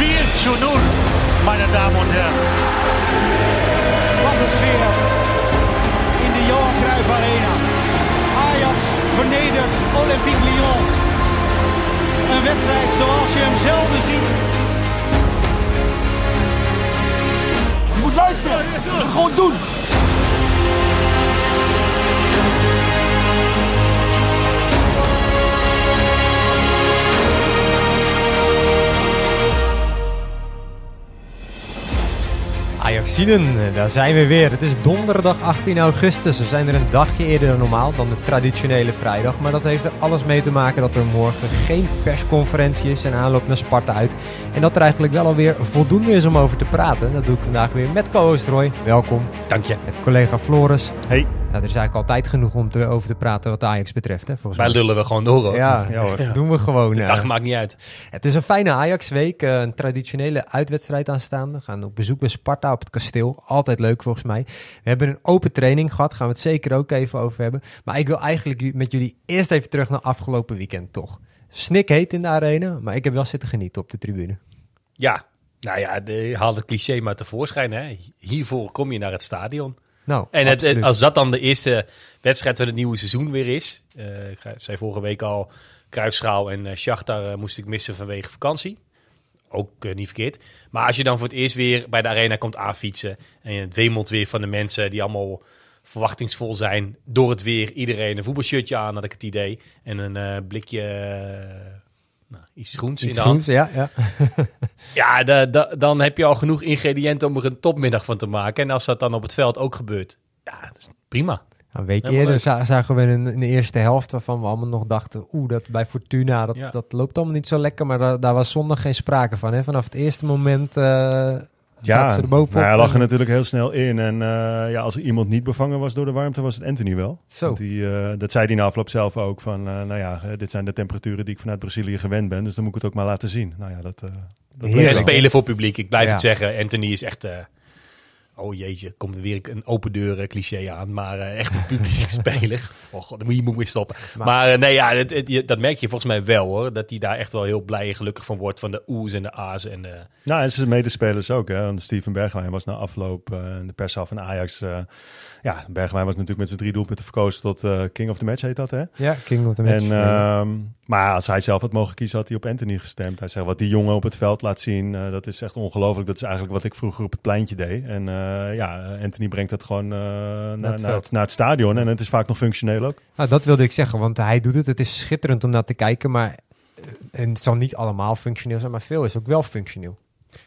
4 zu 0, meine Damen und Herren. Wat een sfeer in de Johan Cruijff Arena. Ajax vernedert Olympique Lyon. Een wedstrijd zoals je hem zelden ziet. Je moet luisteren. Je moet gewoon doen. Ajaxiden, daar zijn we weer. Het is donderdag 18 augustus. We zijn er een dagje eerder dan normaal, dan de traditionele vrijdag. Maar dat heeft er alles mee te maken dat er morgen geen persconferentie is en aanloop naar Sparta uit. En dat er eigenlijk wel alweer voldoende is om over te praten. Dat doe ik vandaag weer met co-host Roy. Welkom. Dank je. Met collega Floris. Hey. Ja, er is eigenlijk altijd genoeg om te, over te praten wat Ajax betreft. Hè, volgens Wij mij. lullen we gewoon door hoor. Ja, Ja, hoor. doen we gewoon. De eh. dag maakt niet uit. Het is een fijne Ajax-week. eh, een traditionele uitwedstrijd aanstaande. We gaan op bezoek bij Sparta op het kasteel. Altijd leuk volgens mij. We hebben een open training gehad. Gaan we het zeker ook even over hebben. Maar ik wil eigenlijk met jullie eerst even terug naar afgelopen weekend, toch? Snik heet in de arena, maar ik heb wel zitten genieten op de tribune. Ja, nou ja, de, haal het cliché maar tevoorschijn. Hè. Hiervoor kom je naar het stadion. Nou, En het, absoluut. het- als dat dan de eerste wedstrijd van het nieuwe seizoen weer is. eh, ik zei vorige week al, Kruisschaal en uh, Shakhtar moest ik missen vanwege vakantie. Ook niet verkeerd. Maar als je dan voor het eerst weer bij de arena komt aanfietsen. En het wemelt weer van de mensen die allemaal verwachtingsvol zijn. Door het weer, iedereen een voetbalshirtje aan, had ik het idee. En een blikje, nou, iets groens in de hand. ja, ja. Ja, da- da- dan heb je al genoeg ingrediënten om er een topmiddag van te maken. En als dat dan op het veld ook gebeurt, ja, prima. Een week Helemaal eerder leuk. za- zagen we een, een eerste helft waarvan we allemaal nog dachten... oeh, dat bij Fortuna, dat, Ja. dat loopt allemaal niet zo lekker. Maar daar, daar was zondag geen sprake van. Hè? Vanaf het eerste moment eh Ja, ze er bovenop. nou, hij lag er natuurlijk heel snel in. En eh, ja, als er iemand niet bevangen was door de warmte, was het Anthony wel. Zo. Die, eh, dat zei hij na afloop zelf ook. Van, eh, nou ja, dit zijn de temperaturen die ik vanuit Brazilië gewend ben. Dus dan moet ik het ook maar laten zien. Nou ja, dat... eh, dat spelen voor publiek, ik blijf Ja. het zeggen. Anthony is echt... eh, oh jeetje, komt er weer een open deur eh, cliché aan. Maar eh, echt een publiek speler. Oh god, dan moet je moet weer stoppen. Maar- Maar, eh, nee, ja, het, het- je- dat merk je volgens mij wel hoor. Dat hij daar echt wel heel blij en gelukkig van wordt. Van de oes en de a's en de... Nou, en zijn medespelers ook. Hè? Want Steven Bergwijn was na afloop eh, in de pershal van Ajax... eh, ja, Bergwijn was natuurlijk met zijn drie doelpunten verkozen tot eh, King of the Match, heet dat hè? Ja, King of the Match. En, ehm, maar als hij zelf had mogen kiezen, had hij op Anthony gestemd. Hij zegt, wat die jongen op het veld laat zien, eh, dat is echt ongelooflijk. Dat is eigenlijk wat ik vroeger op het pleintje deed. En eh, ja, Anthony brengt dat gewoon eh, naar, naar, het, naar het stadion. En het is vaak nog functioneel ook. Nou, dat wilde ik zeggen, want hij doet het. Het is schitterend om naar te kijken, maar en het zal niet allemaal functioneel zijn, maar veel is ook wel functioneel.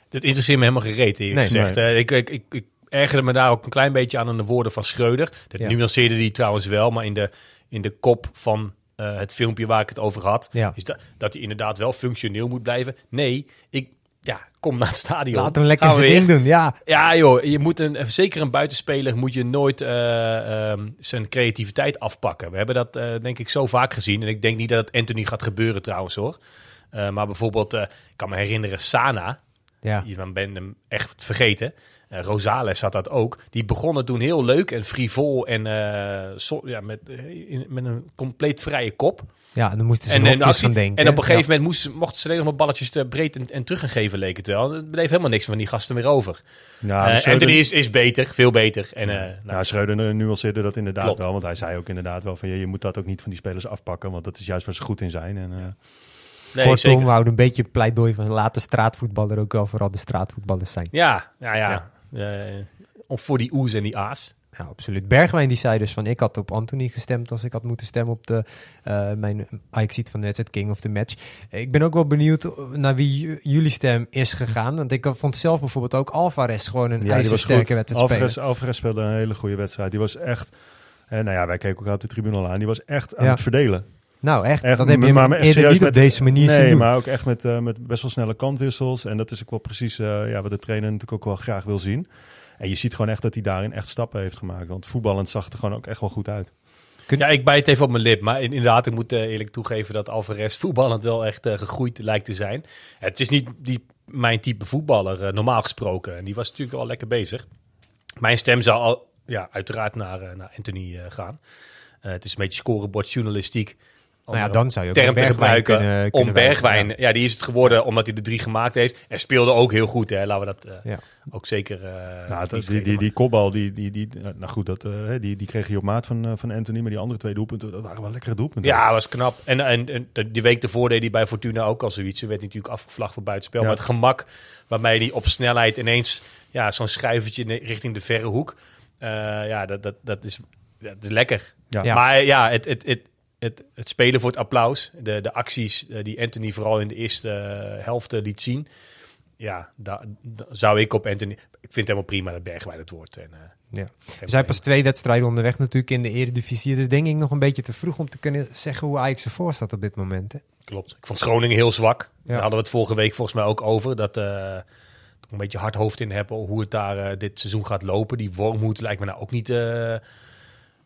Dat interesseert me helemaal gereed, eerlijk Nee, gezegd. Eh, ik, ik, ik, ik ergerde me daar ook een klein beetje aan aan de woorden van Schreuder. Dat Ja. nuanceerde die trouwens wel, maar in de, in de kop van eh, het filmpje waar ik het over had... Ja. is dat, dat hij inderdaad wel functioneel moet blijven. Nee, ik ja, kom naar het stadion. Laat hem lekker zijn ding doen, ja. Ja joh, je moet een, zeker een buitenspeler moet je nooit eh, ehm, zijn creativiteit afpakken. We hebben dat eh, denk ik zo vaak gezien. En ik denk niet dat het Anthony gaat gebeuren trouwens hoor. Maar bijvoorbeeld, ik kan me herinneren, Sana. ja. Je bent hem echt vergeten. Rosales had dat ook. Die begonnen toen heel leuk en frivol en eh, ja, met, in- met een compleet vrije kop. Ja, en dan moesten ze En, actie- gaan denken. en op een gegeven moment moesten, mochten ze alleen nog maar balletjes te breed en, en terug gaan geven, leek het wel. Er bleef helemaal niks van die gasten meer over. Ja, Eh, Schreuder- Anthony is, is beter, veel beter. En, eh, nou, Nou, Schreuder nuanceerde dat inderdaad Klopt. wel. Want hij zei ook inderdaad wel van, je, je moet dat ook niet van die spelers afpakken. Want dat is juist waar ze goed in zijn. En, eh, nee, Kortom, zeker. we houden een beetje pleidooi van laten straatvoetballer ook wel vooral de straatvoetballers zijn. Ja, ja, ja. Om voor die oes en die a's. Ja, absoluut. Bergwijn die zei dus van ik had op Anthony gestemd als ik had moeten stemmen op de, eh mijn Ajax van de wedstrijd King of the Match. Ik ben ook wel benieuwd naar wie jullie stem is gegaan. Want ik vond zelf bijvoorbeeld ook Alvarez gewoon een ja, ijzersterke wedstrijd spelen. Alvarez, Alvarez speelde een hele goede wedstrijd. Die was echt... eh, nou ja, wij keken elkaar op de tribune al aan. Die was echt aan Ja. het verdelen. Nou echt, Echt, dat heb je maar- maar eerder serieus niet op met- deze manier zien Nee, doen. maar ook echt met, eh, met best wel snelle kantwissels. En dat is ook wel precies eh, ja, wat de trainer natuurlijk ook wel graag wil zien. En je ziet gewoon echt dat hij daarin echt stappen heeft gemaakt. Want voetballend zag het er gewoon ook echt wel goed uit. Ja, ik bijt even op mijn lip. Maar inderdaad, ik moet eh, eerlijk toegeven dat Alvarez voetballend wel echt gegroeid lijkt te zijn. Het is niet die, mijn type voetballer, normaal gesproken. En die was natuurlijk wel lekker bezig. Mijn stem zou al ja, uiteraard naar, naar Anthony gaan. Eh, het is een beetje scorebordjournalistiek. Nou ja, dan zou je term te gebruiken kunnen- om kunnen Bergwijn. ja. Ja. die is het geworden omdat hij de drie gemaakt heeft. En speelde ook heel goed, hè. Laten we dat eh, Ja. ook zeker... eh, Nou, dat- die, die, die kopbal, die, die, die, nou goed, dat, eh, hè, die, die kreeg hij op maat van, van Anthony. Maar die andere twee doelpunten, dat waren wel lekkere doelpunten. Ja, was knap. En, en, en die week ervoor deed hij bij Fortuna ook al zoiets. Ze werd natuurlijk afgevlacht voor buitenspel. Ja. Maar het gemak waarmee hij op snelheid ineens ja, zo'n schuivertje richting de verre hoek. eh, ja, dat, dat, dat, is, dat is lekker. Ja. Ja. Maar ja, het, het, het, het, het spelen voor het applaus. De, de acties eh, die Anthony vooral in de eerste eh, helft eh, liet zien. Ja, daar zou ik op Anthony... Ik vind het helemaal prima dat Bergwijn het wordt. En, Ja. Er zijn pas twee wedstrijden onderweg natuurlijk in de Eredivisie. Het is denk ik nog een beetje te vroeg om te kunnen zeggen hoe Ajax ervoor staat op dit moment. Hè? Klopt. Ik vond Groningen heel zwak. Ja. Daar hadden we het vorige week volgens mij ook over. Dat een beetje hard hoofd in heb hoe het daar dit seizoen gaat lopen. Die Wormoed lijkt me nou ook niet...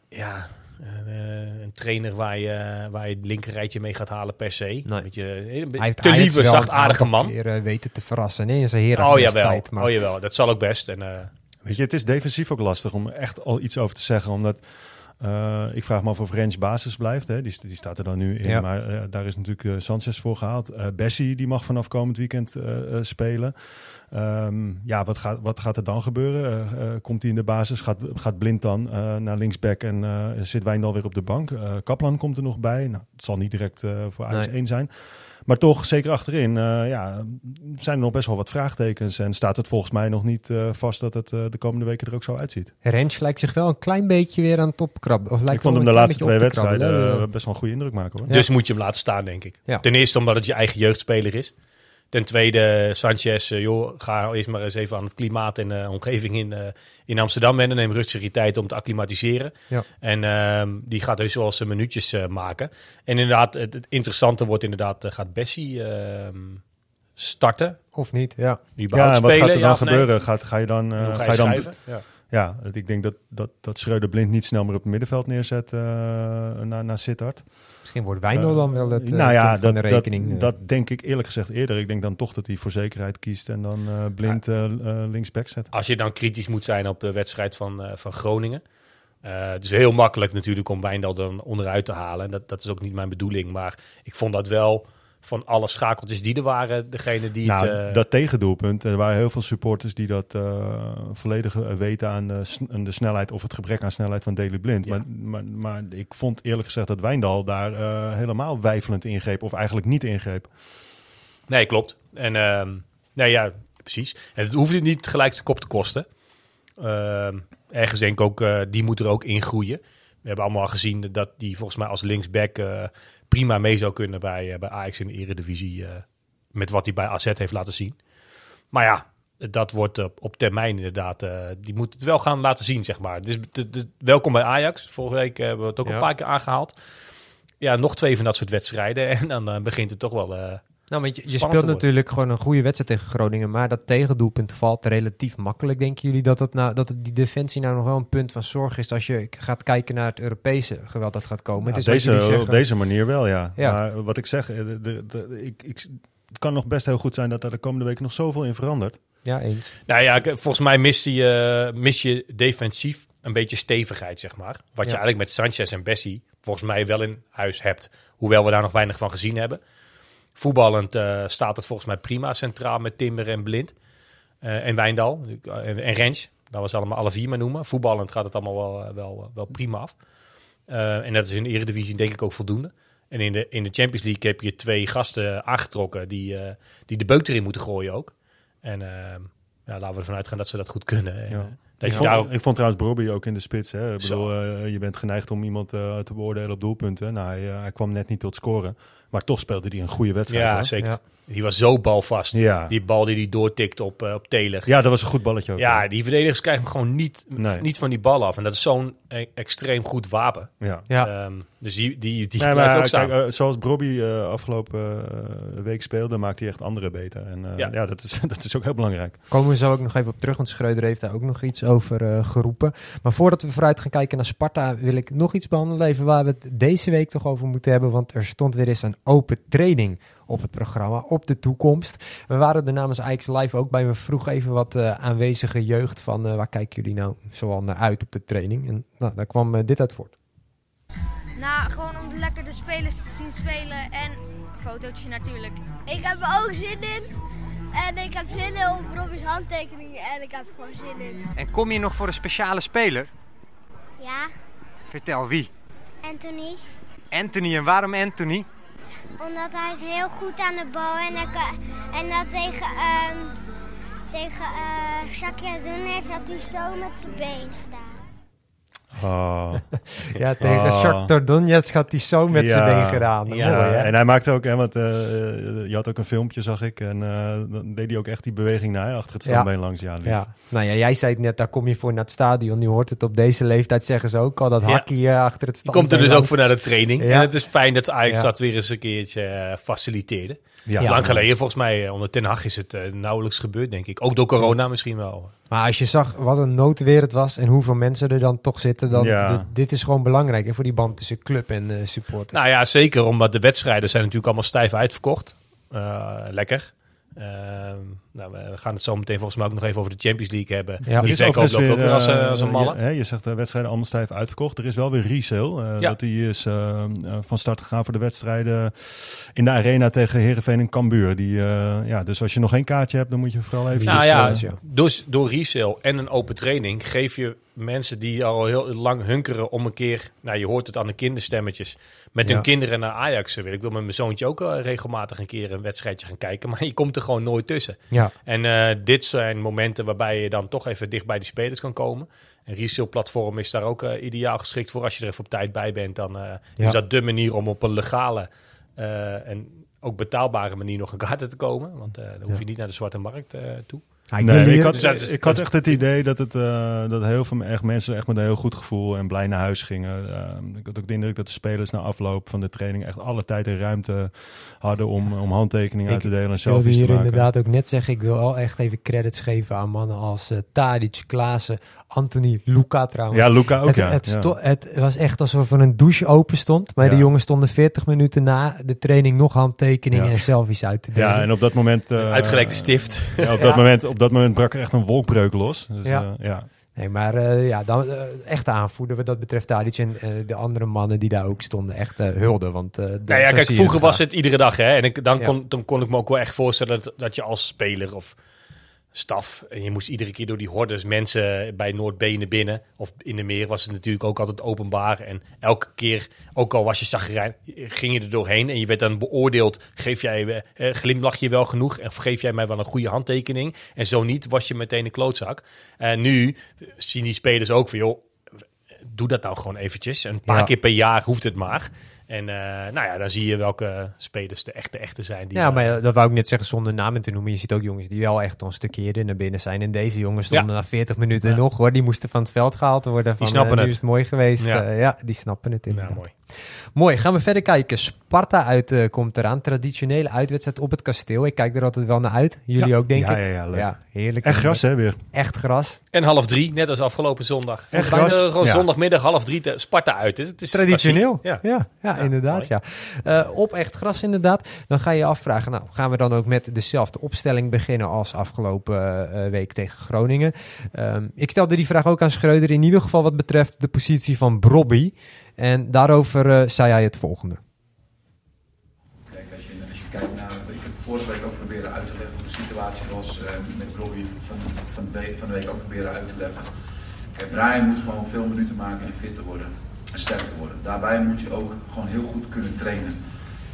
ja, eh, een trainer waar je, waar je het linkerrijtje mee gaat halen per se. Een beetje, een beetje Hij heeft te lieve, een zachtaardige man. keer, eh, weten te verrassen. Nee, in zijn Oh Heracles jawel, tijd. Maar oh jawel, dat zal ook best. En, eh, Weet je, het is defensief ook lastig om echt al iets over te zeggen. Omdat eh, ik vraag me af of Rens basis blijft. Hè. Die, die staat er dan nu in. Ja. Maar eh, daar is natuurlijk eh, Sanchez voor gehaald. Eh Bessie die mag vanaf komend weekend spelen. Ehm, ja, wat gaat, wat gaat er dan gebeuren? Komt hij in de basis? Gaat, gaat Blind dan naar linksback en zit Wijndal weer op de bank? Kaplan komt er nog bij. Nou, het zal niet direct voor Ajax Nee. 1 zijn. Maar toch, zeker achterin, eh, ja, zijn er nog best wel wat vraagtekens. En staat het volgens mij nog niet eh, vast dat het eh, de komende weken er ook zo uitziet. Rens lijkt zich wel een klein beetje weer aan het opkrabben. Of lijkt ik vond hem de laatste twee wedstrijden best wel een goede indruk maken hoor. Dus moet je hem laten staan, denk ik. Ja. Ten eerste omdat het je eigen jeugdspeler is. Ten tweede, Sanchez, eh, joh, ga eerst maar eens even aan het klimaat en de omgeving in, eh, in Amsterdam wennen. Neem rustig je tijd om te acclimatiseren. Ja. En ehm, die gaat dus wel zijn minuutjes eh, maken. En inderdaad, het, het interessante wordt inderdaad, eh, gaat Bessie ehm, starten? Of niet, ja. En wat spelen, gaat er ja dan nee? gebeuren? Gaat, ga je dan, eh, ga ga je je dan schrijven? Ja. Ja, ik denk dat, dat, dat Schreuder Blind niet snel meer op het middenveld neerzet eh naar, naar Sittard. Misschien wordt Wijndal dan wel het eh, nou ja, van dat, de dat, rekening. eh. dat denk ik eerlijk gezegd eerder. Ik denk dan toch dat hij voor zekerheid kiest en dan eh, Blind eh, eh, linksback zet. Als je dan kritisch moet zijn op de wedstrijd van, eh, van Groningen. Eh, het is heel makkelijk natuurlijk om Wijndal dan onderuit te halen. Dat, dat is ook niet mijn bedoeling. Maar ik vond dat wel van alle schakeltjes die er waren, degene die Nou, het... eh, dat tegendoelpunt. Er waren heel veel supporters die dat eh, volledig eh, weten aan de, sn- aan de snelheid of het gebrek aan snelheid van Daley Blind. Ja. Maar, maar, maar ik vond eerlijk gezegd dat Wijndal daar helemaal wijfelend ingreep of eigenlijk niet ingreep. Nee, klopt. En ehm nee, ja, precies. En het hoeft niet gelijk zijn kop te kosten. Ehm, ergens denk ik ook, die moet er ook in groeien. We hebben allemaal gezien dat die volgens mij als linksback prima mee zou kunnen bij, eh, bij Ajax in de eredivisie. eh, met wat hij bij AZ heeft laten zien. Maar ja, dat wordt op, termijn inderdaad. eh, die moet het wel gaan laten zien, zeg maar. Dus welkom bij Ajax. Vorige week hebben we het ook Ja. een paar keer aangehaald. Ja, nog twee van dat soort wedstrijden. En dan begint het toch wel... Nou, want je, je speelt natuurlijk gewoon een goede wedstrijd tegen Groningen, maar dat tegendoelpunt valt relatief makkelijk. Denken jullie dat, het nou, dat het die defensie nou nog wel een punt van zorg is als je gaat kijken naar het Europese geweld dat gaat komen? Nou, het is wat deze, op deze manier wel, ja. Ja. Maar wat ik zeg, eh, de, de, de- ik, ik, het kan nog best heel goed zijn dat er de komende weken nog zoveel in verandert. Ja, eens. Nou ja, volgens mij mis je, eh, mis je defensief een beetje stevigheid, zeg maar. Wat je eigenlijk met Sanchez en Bessie volgens mij wel in huis hebt. Hoewel we daar nog weinig van gezien hebben. Voetballend eh, staat het volgens mij prima centraal met Timber en Blind. Eh, en Wijndal eh, en, en Rens. Dat was allemaal alle vier maar noemen. Voetballend gaat het allemaal wel, wel, wel prima af. En dat is in de Eredivisie denk ik ook voldoende. En in de, in de Champions League heb je twee gasten aangetrokken die, die de beuk erin moeten gooien ook. En eh, ja, laten we ervan uitgaan dat ze dat goed kunnen. En, Ja. dat Ik vond, daar ook, ik vond trouwens Brobby ook in de spits. Hè. Ik bedoel, je bent geneigd om iemand te beoordelen op doelpunten. Nou, hij, hij kwam net niet tot scoren. Maar toch speelde hij een goede wedstrijd. ja, hoor. zeker. Ja. Die was zo balvast. Ja. Die bal die hij doortikt op, eh, op Taylor. ja, dat was een goed balletje ook. Ja, die verdedigers krijgen hem gewoon niet, Nee. niet van die bal af. En dat is zo'n e- extreem goed wapen. ja. Ja, Ehm, dus die, die, die Nee, blijft ook maar staan. kijk, eh, zoals Brobby eh, afgelopen week speelde, maakt hij echt anderen beter. En eh, Ja. ja, dat, is, dat is ook heel belangrijk. komen we zo ook nog even op terug, want Schreuder heeft daar ook nog iets over eh, geroepen. Maar voordat we vooruit gaan kijken naar Sparta, wil ik nog iets behandelen. Even waar we het deze week toch over moeten hebben. Want er stond weer eens een open training op het programma, op de toekomst. We waren er namens Ajax Live ook bij. We vroegen even wat eh, aanwezige jeugd van... eh, waar kijken jullie nou zoal naar uit op de training? En nou, daar kwam eh, dit uit voort. Nou, gewoon om de lekker de spelers te zien spelen en een fotootje natuurlijk. Ik heb er ook zin in. En ik heb zin in op Robbie's handtekeningen en ik heb er gewoon zin in. En kom je nog voor een speciale speler? Ja, Vertel wie. Anthony. Anthony. En waarom Anthony? Omdat hij is heel goed aan de bal en, eh, en dat tegen, ehm tegen eh Shakia Donetsk had hij zo met zijn been gedaan. Oh. Ja, tegen Ah. Shakhtar Donetsk had hij zo met zijn Ja. been gedaan. Ja, Mooi, hè? en hij maakte ook, hè, want eh, je had ook een filmpje, zag ik. En eh, dan deed hij ook echt die beweging naar achter het Ja. standbeen langs. Ja, lief. Ja, nou ja, jij zei het net, daar kom je voor naar het stadion. Nu hoort het op deze leeftijd, zeggen ze ook al, dat Ja. hakje achter het Je standbeen komt er dus ook langs. voor naar de training. Ja. En het is fijn dat Ajax Ja. dat weer eens een keertje eh, faciliteerde. Ja. Lang geleden volgens mij, eh, onder Ten Hag is het eh, nauwelijks gebeurd, denk ik. Ook door corona misschien wel. Maar als je zag wat een noodweer het was en hoeveel mensen er dan toch zitten, dan Ja. dit, dit is gewoon belangrijk hè, voor die band tussen club en eh, supporters. Nou ja, zeker, omdat de wedstrijden zijn natuurlijk allemaal stijf uitverkocht. Eh, lekker. Ehm, nou, we gaan het zo meteen volgens mij ook nog even over de Champions League hebben. Ja. Die verkoop loopt ook weer, weer als, eh, eh, als een malle. Je, hè, je zegt de wedstrijden allemaal stijf uitverkocht. Er is wel weer resale. eh, Ja. Dat die is eh, eh, van start gegaan voor de wedstrijden in de arena tegen Herenveen en Cambuur. Die, eh, ja, dus als je nog geen kaartje hebt, dan moet je vooral even... Nou ja. dus door resale en een open training geef je mensen die al heel lang hunkeren om een keer, nou je hoort het aan de kinderstemmetjes, met Ja. hun kinderen naar Ajax willen. Ik wil met mijn zoontje ook eh, regelmatig een keer een wedstrijdje gaan kijken, maar je komt er gewoon nooit tussen. Ja, En eh, dit zijn momenten waarbij je dan toch even dicht bij die spelers kan komen. Een resale platform is daar ook eh, ideaal geschikt voor. Als je er even op tijd bij bent, dan Ja. is dat de manier om op een legale en ook betaalbare manier nog aan kaarten te komen. Want dan hoef je niet naar de zwarte markt toe. Ja, ik Nee, ik hier- had, Dus is- ik had echt het idee dat, het, eh, dat heel veel echt mensen echt met een heel goed gevoel en blij naar huis gingen. Eh, ik had ook de indruk dat de spelers na afloop van de training echt alle tijd en ruimte hadden om, om handtekeningen uit te delen en Ik selfies te hier maken. inderdaad ook net zeggen, ik wil wel echt even credits geven aan mannen als eh Tadic, Klaassen, Anthony, Luca trouwens. Ja, Luca ook, het, ja. het, ja. het was echt alsof er een douche open stond. Maar de jongens stonden 40 minuten na de training nog handtekeningen Ja. en selfies uit te delen. Ja, en op dat moment... eh, Uitgelekte stift. Ja, op, Ja. Dat moment, op dat moment brak er echt een wolkbreuk los. Dus, Ja. ja. ja. Nee, maar eh, ja, dan, eh, echt aanvoerder wat dat betreft Tadic en eh, de andere mannen die daar ook stonden echt eh, hulde. Want, eh, Nou ja, kijk, vroeger was het iedere dag. Hè? En ik, dan, Ja. kon, dan kon ik me ook wel echt voorstellen dat, dat je als speler of staf... en je moest iedere keer door die hordes mensen bij Noordbenen binnen... of in de meer was het natuurlijk ook altijd openbaar. En elke keer, ook al was je zagrijn, ging je er doorheen... en je werd dan beoordeeld, geef jij, eh, glimlach je wel genoeg... of geef jij mij wel een goede handtekening... en zo niet, was je meteen een klootzak. En nu zien die spelers ook van... joh, doe dat nou gewoon eventjes. Een paar Ja. keer per jaar hoeft het maar. En eh, nou ja, dan zie je welke spelers de echte, echte zijn. Die Ja, eh, maar ja, dat wou ik net zeggen zonder namen te noemen. Je ziet ook jongens die wel echt al een stukje eerder naar binnen zijn. En deze jongens stonden na 40 minuten Ja. nog hoor. Die moesten van het veld gehaald worden. Van, snappen eh, nu het. is het mooi geweest. Ja. Ja, ja die snappen het ja, inderdaad. mooi. Mooi, gaan we verder kijken. Sparta uit eh, komt eraan. Traditionele uitwedstrijd op het kasteel. Ik kijk er altijd wel naar uit. Jullie ook, denk ja, ik. ja, ja, leuk. Ja, heerlijk. Echt gras, hè, weer. Echt gras. En half drie, net als afgelopen zondag. Echt Bijna gras? Gewoon Ja. zondagmiddag half drie te Sparta uit. Het is Traditioneel. Ja, Ja. ja, Ja, inderdaad. mooi. Ja. Eh, op echt gras, inderdaad. Dan ga je je afvragen, nou, gaan we dan ook met dezelfde opstelling beginnen als afgelopen eh, week tegen Groningen? Ehm, ik stelde die vraag ook aan Schreuder, in ieder geval wat betreft de positie van Brobby. En daarover eh, zei hij het volgende. Kijk, als je, als je kijkt naar, ik heb vorige week ook proberen uit te leggen hoe de situatie was eh, met Robbie van, van, de week, van de week ook proberen uit te leggen. Kijk, moet gewoon veel minuten maken en fitter worden en sterker worden. Daarbij moet je ook gewoon heel goed kunnen trainen.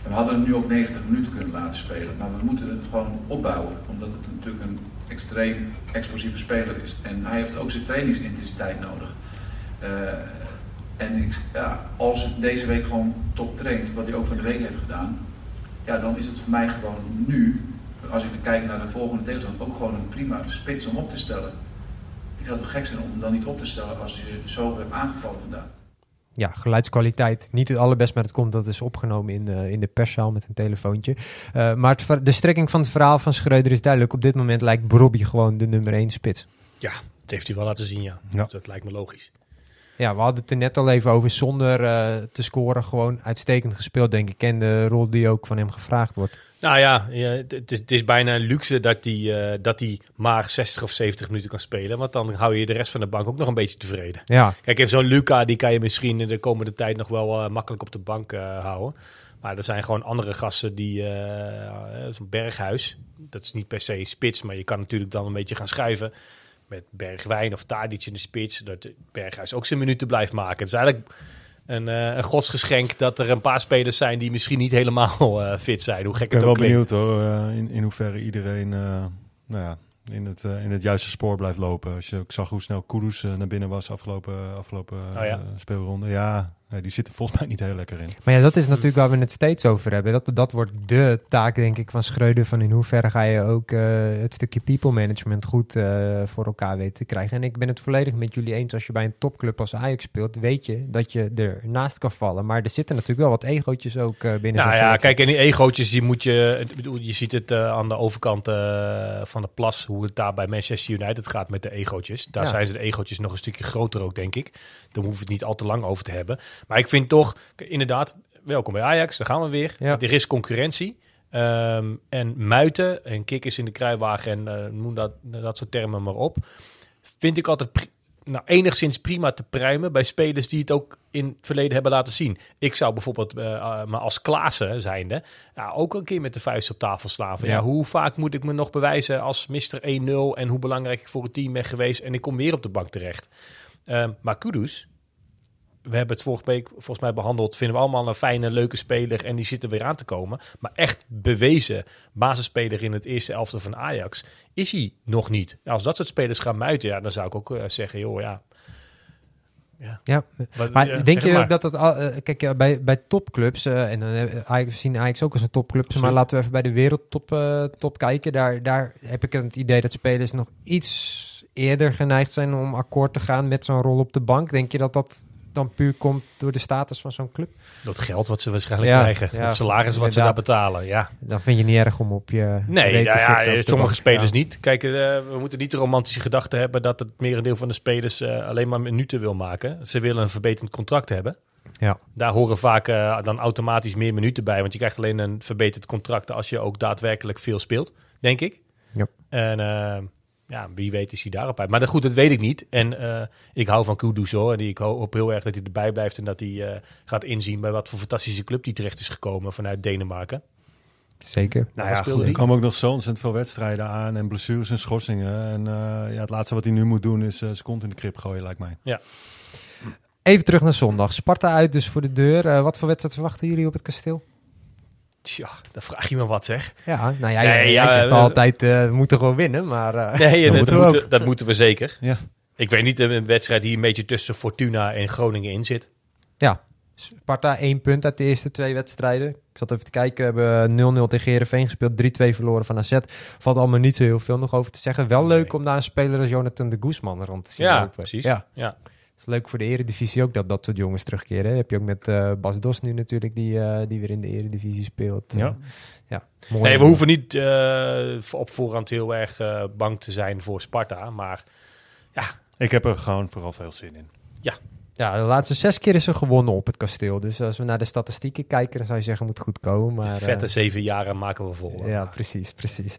En we hadden hem nu ook 90 minuten kunnen laten spelen, maar we moeten het gewoon opbouwen, omdat het natuurlijk een extreem explosieve speler is. En hij heeft ook zijn trainingsintensiteit nodig. Eh, en ik, ja, als hij deze week gewoon top traint, wat hij ook van de week heeft gedaan, ja, dan is het voor mij gewoon nu, als ik dan kijk naar de volgende tegenstander, ook gewoon een prima spits om op te stellen. Ik zou het gek zijn om hem dan niet op te stellen als je zo hebt aangevallen vandaag. Ja, geluidskwaliteit niet het allerbest, maar het komt dat is opgenomen in, eh, in de perszaal met een telefoontje. Eh, maar het ver- de strekking van het verhaal van Schreuder is duidelijk. Op dit moment lijkt Brobby gewoon de nummer 1 spits. Ja, Dat heeft hij wel laten zien, ja. Ja. Dus dat lijkt me logisch. Ja, we hadden het er net al even over. Zonder eh, te scoren gewoon uitstekend gespeeld, denk ik. En de rol die ook van hem gevraagd wordt. Nou ja, het, is, het is bijna een luxe dat hij eh, dat maar 60 of 70 minuten kan spelen. Want dan hou je de rest van de bank ook nog een beetje tevreden. Ja, Kijk, zo'n Luca, die kan je misschien in de komende tijd nog wel eh, makkelijk op de bank houden. Maar er zijn gewoon andere gasten die, zo'n Berghuis, dat is niet per se spits, maar je kan natuurlijk dan een beetje gaan schuiven met Bergwijn of Tadic in de spits, dat Berghuis ook zijn minuten blijft maken. Het is eigenlijk een, eh, een godsgeschenk dat er een paar spelers zijn die misschien niet helemaal eh, fit zijn, hoe gek Ik ben het wel ook klinkt. benieuwd hoor, eh, in, in hoeverre iedereen nou ja, in, het, in het juiste spoor blijft lopen. Als je ook zag hoe snel Kudus naar binnen was afgelopen, afgelopen Oh ja. speelronde. Ja, ja, die zit er volgens mij niet heel lekker in. maar ja, dat is natuurlijk waar we het steeds over hebben. Dat, dat wordt de taak, denk ik, van Schreuder. Van in hoeverre ga je ook eh, het stukje people management goed eh, voor elkaar weten te krijgen. En ik ben het volledig met jullie eens. Als je bij een topclub als Ajax speelt, weet je dat je ernaast kan vallen. Maar er zitten natuurlijk wel wat egootjes ook eh, binnen Nou ja, selectie. kijk, en die egootjes, die moet je... Ik bedoel, je ziet het aan de overkant eh, van de plas, hoe het daar bij Manchester United gaat met de egootjes. Daar Ja. zijn ze de egootjes nog een stukje groter ook, denk ik. Daar hoeven we het niet al te lang over te hebben. Maar ik vind toch, inderdaad, welkom bij Ajax, daar gaan we weer. Ja. Er is concurrentie. Ehm, en muiten en kikkers in de kruiwagen en eh, noem dat, dat soort termen maar op. Vind ik altijd nou, enigszins prima te pruimen bij spelers die het ook in het verleden hebben laten zien. Ik zou bijvoorbeeld, eh, maar als Klaassen zijnde, ja, ook een keer met de vuist op tafel slaan. Ja. Ja. hoe vaak moet ik me nog bewijzen als Mr. 1-0 en hoe belangrijk ik voor het team ben geweest en ik kom weer op de bank terecht. Ehm, maar Kudus, we hebben het vorige week volgens mij behandeld. Vinden we allemaal een fijne, leuke speler. En die zit er weer aan te komen. Maar echt bewezen basisspeler in het eerste elftal van Ajax is hij nog niet. Als dat soort spelers gaan muiten, ja, dan zou ik ook eh, zeggen, joh, ja. Ja, maar ja, denk je maar. dat het... al- eh, kijk, bij, bij topclubs, eh, en dan hebben Ajax, we zien Ajax ook als een topclub, maar laten we even bij de wereldtop eh, top kijken. Daar, daar heb ik het idee dat spelers nog iets eerder geneigd zijn om akkoord te gaan met zo'n rol op de bank. Denk je dat dat dan puur komt door de status van zo'n club? Dat geld wat ze waarschijnlijk Ja, krijgen. ja, het salaris wat ze daar betalen, ja. Dan vind je niet erg om op je Nee, ja, de sommige spelers Ja. niet. Kijk, eh, we moeten niet de romantische gedachte hebben dat het merendeel van de spelers eh, alleen maar minuten wil maken. Ze willen een verbeterd contract hebben. Ja. Daar horen vaak eh, dan automatisch meer minuten bij. Want je krijgt alleen een verbeterd contract als je ook daadwerkelijk veel speelt, denk ik. Ja. En ja, wie weet is hij daarop uit. Maar dat, goed, dat weet ik niet. En eh, ik hou van Kudus hoor. En ik hoop heel erg dat hij erbij blijft. En dat hij eh, gaat inzien bij wat voor fantastische club die terecht is gekomen vanuit Denemarken. Zeker. Nou ja, goed, er hij? komen ook nog zo ontzettend veel wedstrijden aan en blessures en schorsingen. En eh, ja, het laatste wat hij nu moet doen is eh zijn kont in de krip gooien, lijkt mij. Even terug naar zondag. Sparta uit dus voor de deur. Wat voor wedstrijd verwachten jullie op het kasteel? Tja, dan vraag je me wat zeg. Ja, nou ja, Nee, jij, ja, jij zegt altijd, eh, we moeten gewoon winnen, maar... eh, Nee, dat, moeten we dat moeten we zeker. Ja. Ik weet niet, een wedstrijd die een beetje tussen Fortuna en Groningen in zit. Ja, Sparta één punt uit de eerste twee wedstrijden. Ik zat even te kijken, we hebben 0-0 tegen Heerenveen gespeeld, 3-2 verloren van AZ. Valt allemaal niet zo heel veel nog over te zeggen. Wel leuk Nee. om daar een speler als Jonathan de Guzman rond te zien Ja, lopen. precies. Ja, Ja. Is leuk voor de eredivisie ook dat dat soort jongens terugkeren. hè. heb je ook met eh, Bas Dos nu natuurlijk, die, eh, die weer in de eredivisie speelt. Ja. Eh, ja mooi. Nee, we hoeven niet eh, op voorhand heel erg eh, bang te zijn voor Sparta. Maar Ik heb er gewoon vooral veel zin in. Ja, de laatste zes keer is er gewonnen op het kasteel. Dus als we naar de statistieken kijken, dan zou je zeggen, moet goed komen. Maar, de vette eh, zeven jaren maken we vol. Ja, precies, precies.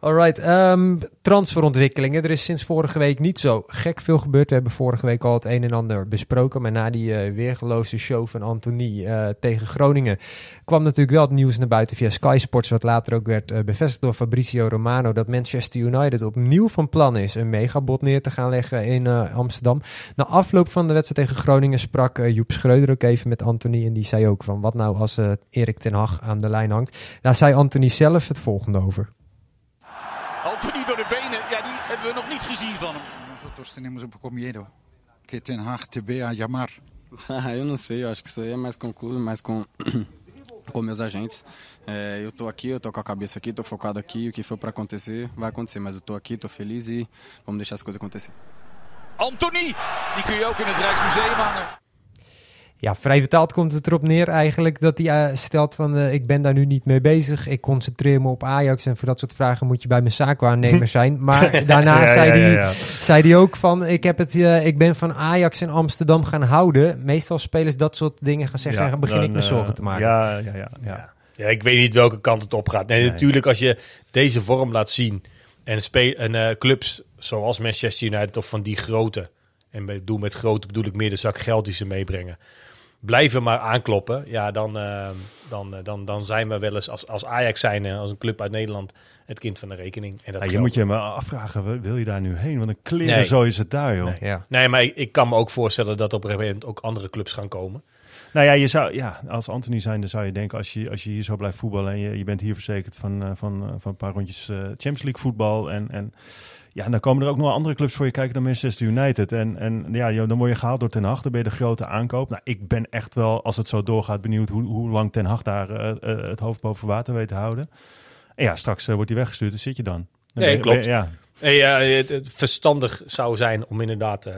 Alright, ehm, transferontwikkelingen. Er is sinds vorige week niet zo gek veel gebeurd. We hebben vorige week al het een en ander besproken. Maar na die eh, weergeloze show van Anthony eh, tegen Groningen... kwam natuurlijk wel het nieuws naar buiten via Sky Sports... wat later ook werd bevestigd door Fabrizio Romano... dat Manchester United opnieuw van plan is... een megabod neer te gaan leggen in Amsterdam. Na afloop van de wedstrijd tegen Groningen sprak eh, Joep Schreuder ook even met Anthony... en die zei ook van wat nou als eh, Erik ten Hag aan de lijn hangt. Daar zei Anthony zelf het volgende over. Anthony door de benen, ja, die hebben we nog niet gezien van hem. Nosotros tenemos un poco miedo que Ten Hag te vea llamar. Ah, eu não sei, eu acho que isso aí é mais com o clube, mais com, com meus agentes. É, eu tô aqui, eu tô com a cabeça aqui, tô focado aqui, o que for para acontecer, vai acontecer. Mas eu tô aqui, tô feliz e vamos deixar as coisas acontecer. Anthony, die kun je ook in het Rijksmuseum hangen. Ja, vrij vertaald komt het erop neer eigenlijk dat hij eh, stelt van eh, ik ben daar nu niet mee bezig. Ik concentreer me op Ajax en voor dat soort vragen moet je bij mijn zaakwaarnemer zijn. Maar daarna Ja, zei, ja, ja, hij, ja. zei hij ook van ik, heb het, eh, ik ben van Ajax in Amsterdam gaan houden. Meestal spelers dat soort dingen gaan zeggen, Ja, dan begin dan, ik me zorgen te maken. Ja, ja, ja. ja. Ja, ik weet niet welke kant het op gaat. Nee, Nee. natuurlijk als je deze vorm laat zien en, spe- en eh, clubs zoals Manchester United of van die grote, en doe met grote bedoel ik meer de zak geld die ze meebrengen, blijven maar aankloppen, ja, dan, eh, dan, eh, dan, dan zijn we wel eens als, als Ajax zijn, als een club uit Nederland, het kind van de rekening. En dat Ja, je geldt. moet je maar afvragen, wil- wil je daar nu heen? Want een kleren Nee. zo is het daar, joh. Nee. Ja. Nee, maar ik, ik kan me ook voorstellen dat op een gegeven moment ook andere clubs gaan komen. Nou ja, je zou, ja, als Anthony zijnde zou je denken, als je, als je hier zo blijft voetballen en je, je bent hier verzekerd van, eh, van, eh, van een paar rondjes eh, Champions League voetbal en, en ja, dan komen er ook nog andere clubs voor je kijken dan Manchester United. En, en ja, dan word je gehaald door Ten Hag, dan ben je de grote aankoop. Nou, ik ben echt wel, als het zo doorgaat, benieuwd hoe, hoe lang Ten Hag daar het hoofd boven water weet te houden. En ja, straks wordt hij weggestuurd, dan zit je dan. Dan Nee, je- klopt. je- ja. Het, het verstandig zou zijn om inderdaad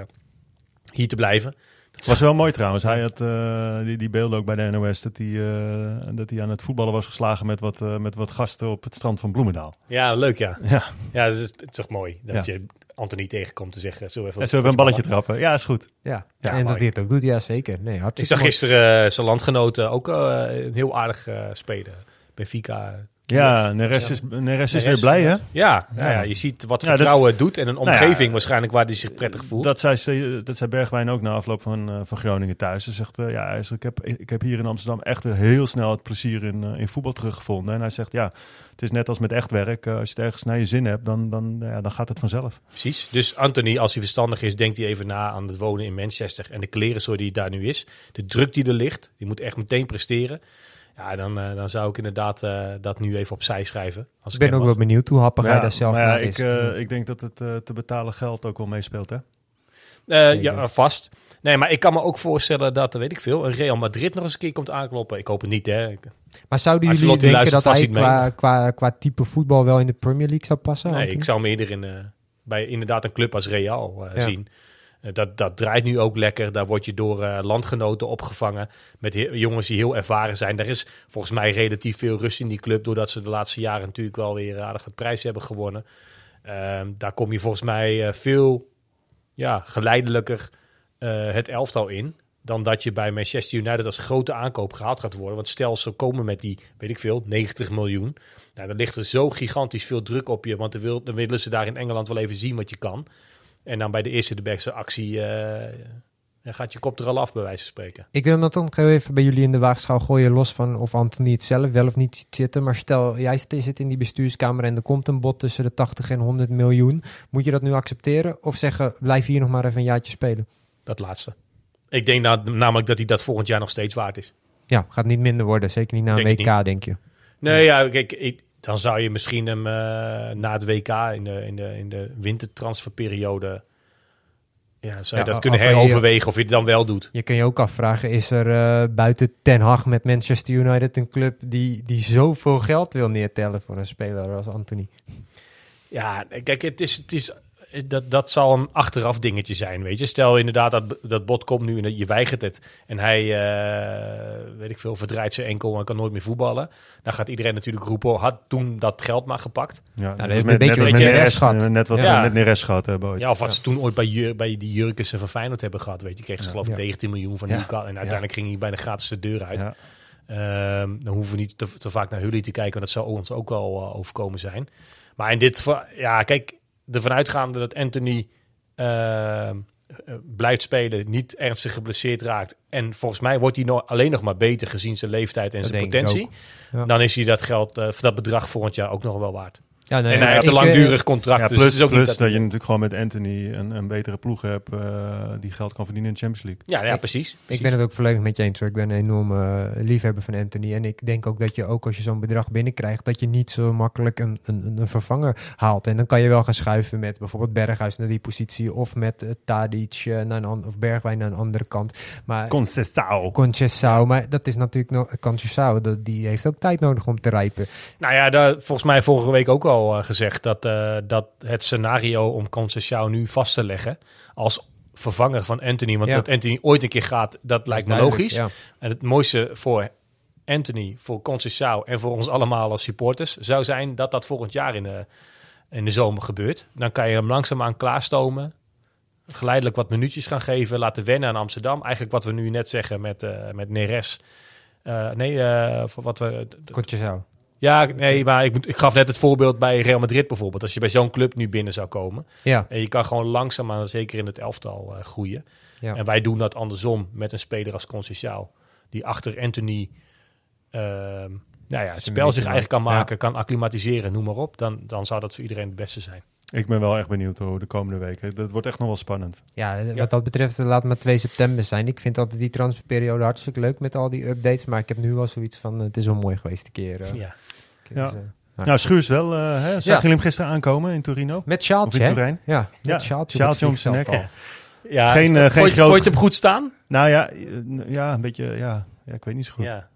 hier te blijven. Het was wel mooi trouwens. Hij had eh, die, die beelden ook bij de NOS dat hij, eh, dat hij aan het voetballen was geslagen met wat, eh, met wat gasten op het strand van Bloemendaal. Ja, leuk ja. Ja. Ja, het is, het is toch mooi dat Ja. je Anthony tegenkomt te zeggen. Zullen we even, En zullen we een balletje trappen? Ja, is goed. Ja, Ja, en dat hij het ook doet, ja zeker. Nee, hartstikke Ik zag mooi. gisteren zijn landgenoten ook een heel aardig spelen. Benfica. Ja, Neres is, Neres is weer blij, hè? Ja, ja. Ja. ja, je ziet wat Ja, vertrouwen het doet en een Nou ja, omgeving waarschijnlijk waar hij zich prettig voelt. Dat zei, ze- dat zei Bergwijn ook na afloop van, eh, van Groningen thuis. Ze zegt, eh, ja, hij zegt, ik, heb, ik heb hier in Amsterdam echt weer heel snel het plezier in, eh, in voetbal teruggevonden. En hij zegt, ja, het is net als met echt werk. eh, als je het ergens naar je zin hebt, dan, dan, ja, dan gaat het vanzelf. Precies. Dus Anthony, als hij verstandig is, denkt hij even na aan het wonen in Manchester en de klerenzooi die daar nu is. De druk die er ligt, die moet echt meteen presteren. Ja, dan, eh, dan zou ik inderdaad eh, dat nu even opzij schrijven. Als Ik ben ook was. wel benieuwd hoe happig hij Ja, daar zelf maar ja, naar ik, is. eh, ik denk dat het eh, te betalen geld ook wel meespeelt, hè? Eh, ja, vast. Nee, maar ik kan me ook voorstellen dat, weet ik veel, een Real Madrid nog eens een keer komt aankloppen. Ik hoop het niet, hè. maar zouden Maar jullie denken dat hij qua, qua, qua type voetbal wel in de Premier League zou passen? Nee, Anthony? ik zou hem eerder in, eh, bij inderdaad een club als Real eh, Ja. zien. Eh, dat, dat draait nu ook lekker. Daar word je door eh, landgenoten opgevangen. Met jongens die heel ervaren zijn. Daar is volgens mij relatief veel rust in die club. Doordat ze de laatste jaren natuurlijk wel weer aardig wat prijzen hebben gewonnen. Ehm, daar kom je volgens mij eh, veel ja, geleidelijker het elftal in. Dan dat je bij Manchester United als grote aankoop gehaald gaat worden. Want stel ze komen met die, weet ik veel, 90 miljoen. Nou, dan ligt er zo gigantisch veel druk op je. Want dan willen ze daar in Engeland wel even zien wat je kan. En dan bij de eerste de beste actie eh, dan gaat je kop er al af, bij wijze van spreken. Ik wil hem dan even bij jullie in de waagschaal gooien, los van of Anthony het zelf wel of niet ziet zitten. Maar stel, jij zit in die bestuurskamer en er komt een bod tussen de 80 en 100 miljoen. Moet je dat nu accepteren of zeggen, blijf hier nog maar even een jaartje spelen? Dat laatste. Ik denk na- namelijk dat hij dat volgend jaar nog steeds waard is. Ja, gaat niet minder worden. Zeker niet na een WK, denk je. Nee, ja, kijk, ik- dan zou je misschien hem eh, na het WK in de, in de, in de wintertransferperiode... Ja, zou je Ja, dat kunnen heroverwegen of je het dan wel doet. Je kan je ook afvragen, is er eh, buiten Ten Hag met Manchester United een club die, die zoveel geld wil neertellen voor een speler als Anthony? Ja, kijk, het is, het is, dat, dat zal een achteraf dingetje zijn, weet je. Stel inderdaad dat dat bot komt nu en je weigert het. En hij, eh, weet ik veel, verdraait zijn enkel en kan nooit meer voetballen. Dan gaat iedereen natuurlijk roepen, had toen dat geld maar gepakt. Ja, dat dat heeft is een beetje net, wat net wat Ja. we met Neres gehad hebben ooit. Ja, of wat ze toen ooit bij, Jur- bij die Jurkensen van Feyenoord hebben gehad, weet je. Kreeg ze geloof ik Ja. 19 miljoen van Ja. Newcastle. En uiteindelijk ging hij bijna gratis de deur uit. Ja. Ehm, dan hoeven we niet te, te vaak naar Hully te kijken, want dat zou ons ook wel eh, overkomen zijn. Maar in dit geval, ja, kijk, ervan uitgaande dat Anthony ehm, eh, blijft spelen, niet ernstig geblesseerd raakt. En volgens mij wordt hij nog, alleen nog maar beter gezien zijn leeftijd en Dat zijn potentie. Ja. Dan is hij dat geld, eh, dat bedrag volgend jaar ook nog wel waard. Ja, nee, en hij ja, heeft een eh, langdurig contract. Ja, dus plus het is ook plus niet dat, dat, je natuurlijk gewoon met Anthony een, een betere ploeg hebt eh, die geld kan verdienen in de Champions League. Ja, ja Ik- precies, Ik ben het ook volledig met je eens. Hoor. Ik ben een enorme eh, liefhebber van Anthony. En ik denk ook dat je ook als je zo'n bedrag binnenkrijgt, dat je niet zo makkelijk een, een, een vervanger haalt. En dan kan je wel gaan schuiven met bijvoorbeeld Berghuis naar die positie. Of met uh, Tadic naar een of Bergwijn naar een andere kant. Maar Concessao. Concessao, maar dat is natuurlijk nog Concessao. Die heeft ook tijd nodig om te rijpen. Nou ja, daar, volgens mij vorige week ook al eh, gezegd dat, eh, dat het scenario om Conceição nu vast te leggen als vervanger van Anthony. Want Ja. dat Anthony ooit een keer gaat, dat lijkt me logisch. ja. En het mooiste voor Anthony, voor Conceição en voor ons allemaal als supporters... zou zijn dat dat volgend jaar in de, in de zomer gebeurt. Dan kan je hem langzaamaan klaarstomen. Geleidelijk wat minuutjes gaan geven. Laten wennen aan Amsterdam. Eigenlijk wat we nu net zeggen met, eh, met Neres. Nee, voor wat we... Conceição. Ja, nee, maar ik, ik gaf net het voorbeeld bij Real Madrid bijvoorbeeld. Als je bij zo'n club nu binnen zou komen. Ja. En je kan gewoon langzaamaan, zeker in het elftal, eh, groeien. Ja. En wij doen dat andersom met een speler als Conceição. Die achter Anthony ehm, nou ja, het spel zich eigenlijk kan Ja. maken, kan acclimatiseren, noem maar op. Dan, dan zou dat voor iedereen het beste zijn. Ik ben wel echt benieuwd hoe de komende weken. Dat wordt echt nog wel spannend. Ja, eh, wat dat betreft eh, laat het maar 2 september zijn. Ik vind altijd die transferperiode hartstikke leuk met al die updates. Maar ik heb nu wel zoiets van, het is wel mooi geweest een keer. Ja. Ja. Dus, nou. Nou, Schuurs wel. eh hè? Zag Ja. jullie hem gisteren aankomen in Torino? Met Of sjaaltje, in? Turijn? Ja, met Ja, sjaaltje, om het zijn nek. Ja, Geen, is- eh, geen vond, je- groot- vond je hem goed staan? Nou ja, eh, ja, een beetje, ja, ja, ik weet niet zo goed. Ja.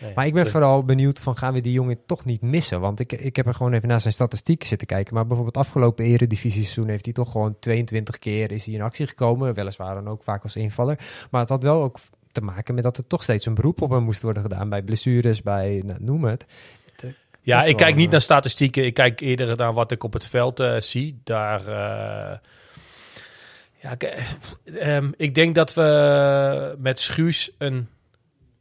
Nee. Maar ik ben vooral benieuwd van gaan we die jongen toch niet missen? Want ik, ik heb er gewoon even naar zijn statistieken zitten kijken. Maar bijvoorbeeld afgelopen eredivisie-seizoen heeft hij toch gewoon 22 keer is hij in actie gekomen. Weliswaar dan ook vaak als invaller. Maar het had wel ook te maken met dat er toch steeds een beroep op hem moest worden gedaan. Bij blessures, bij nou, noem het. Ja, ik wel, kijk niet eh, naar statistieken. Ik kijk eerder naar wat ik op het veld eh, zie. Daar, eh, ja, ik, eh, ehm, ik denk dat we met Schuurs een,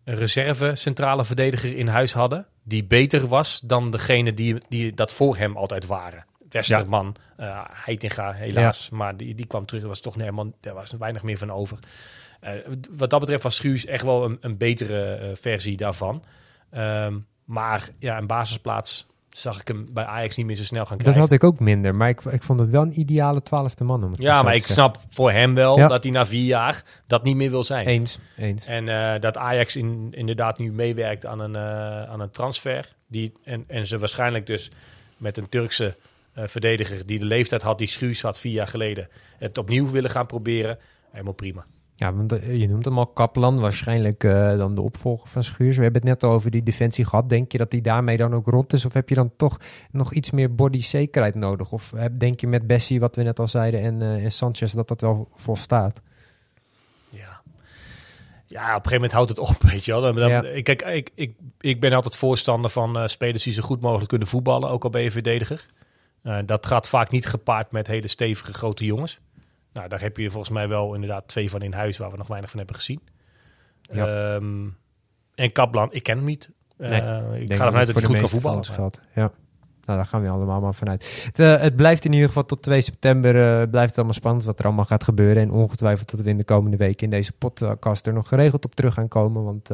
een reserve centrale verdediger in huis hadden. Die beter was dan degene die, die dat voor hem altijd waren. Westerman, Heitinga helaas. Maar die, die kwam terug. Er was toch helemaal, er was weinig meer van over. Wat dat betreft was Schuurs echt wel een, een betere versie daarvan. Ehm, maar ja, een basisplaats zag ik hem bij Ajax niet meer zo snel gaan Dat krijgen. had ik ook minder. Maar ik, ik vond het wel een ideale twaalfde man. Om het Ja, maar ik zeggen. snap voor hem wel Ja. dat hij na vier jaar dat niet meer wil zijn. Eens, eens. En eh, dat Ajax in, inderdaad nu meewerkt aan een, eh, aan een transfer. Die, en, en ze waarschijnlijk dus met een Turkse eh, verdediger die de leeftijd had die Schuurs had vier jaar geleden. Het opnieuw willen gaan proberen. Helemaal prima. Ja, want eh, je noemt hem al Kaplan, waarschijnlijk eh, dan de opvolger van Schuurs. We hebben het net al over die defensie gehad. Denk je dat die daarmee dan ook rond is? Of heb je dan toch nog iets meer body zekerheid nodig? Of heb- denk je met Bessie, wat we net al zeiden, en, eh, en Sanchez, dat dat wel volstaat? Ja, op een gegeven moment houdt het op, weet je wel. Dan, Ja. kijk, ik, ik, ik ben altijd voorstander van eh, spelers die zo goed mogelijk kunnen voetballen, ook al ben je verdediger. Eh, dat gaat vaak niet gepaard met hele stevige grote jongens. Nou, daar heb je volgens mij wel inderdaad twee van in huis waar we nog weinig van hebben gezien. Ja. Ehm, en Kaplan, ik ken hem niet. Nee, ik ga ervan uit dat het hij goed kan voetballen. geldt. Ja. Nou, daar gaan we allemaal maar vanuit. Het, eh, het blijft in ieder geval tot 2 september. eh, blijft het allemaal spannend wat er allemaal gaat gebeuren. En ongetwijfeld dat we in de komende weken in deze podcast er nog geregeld op terug gaan komen. Want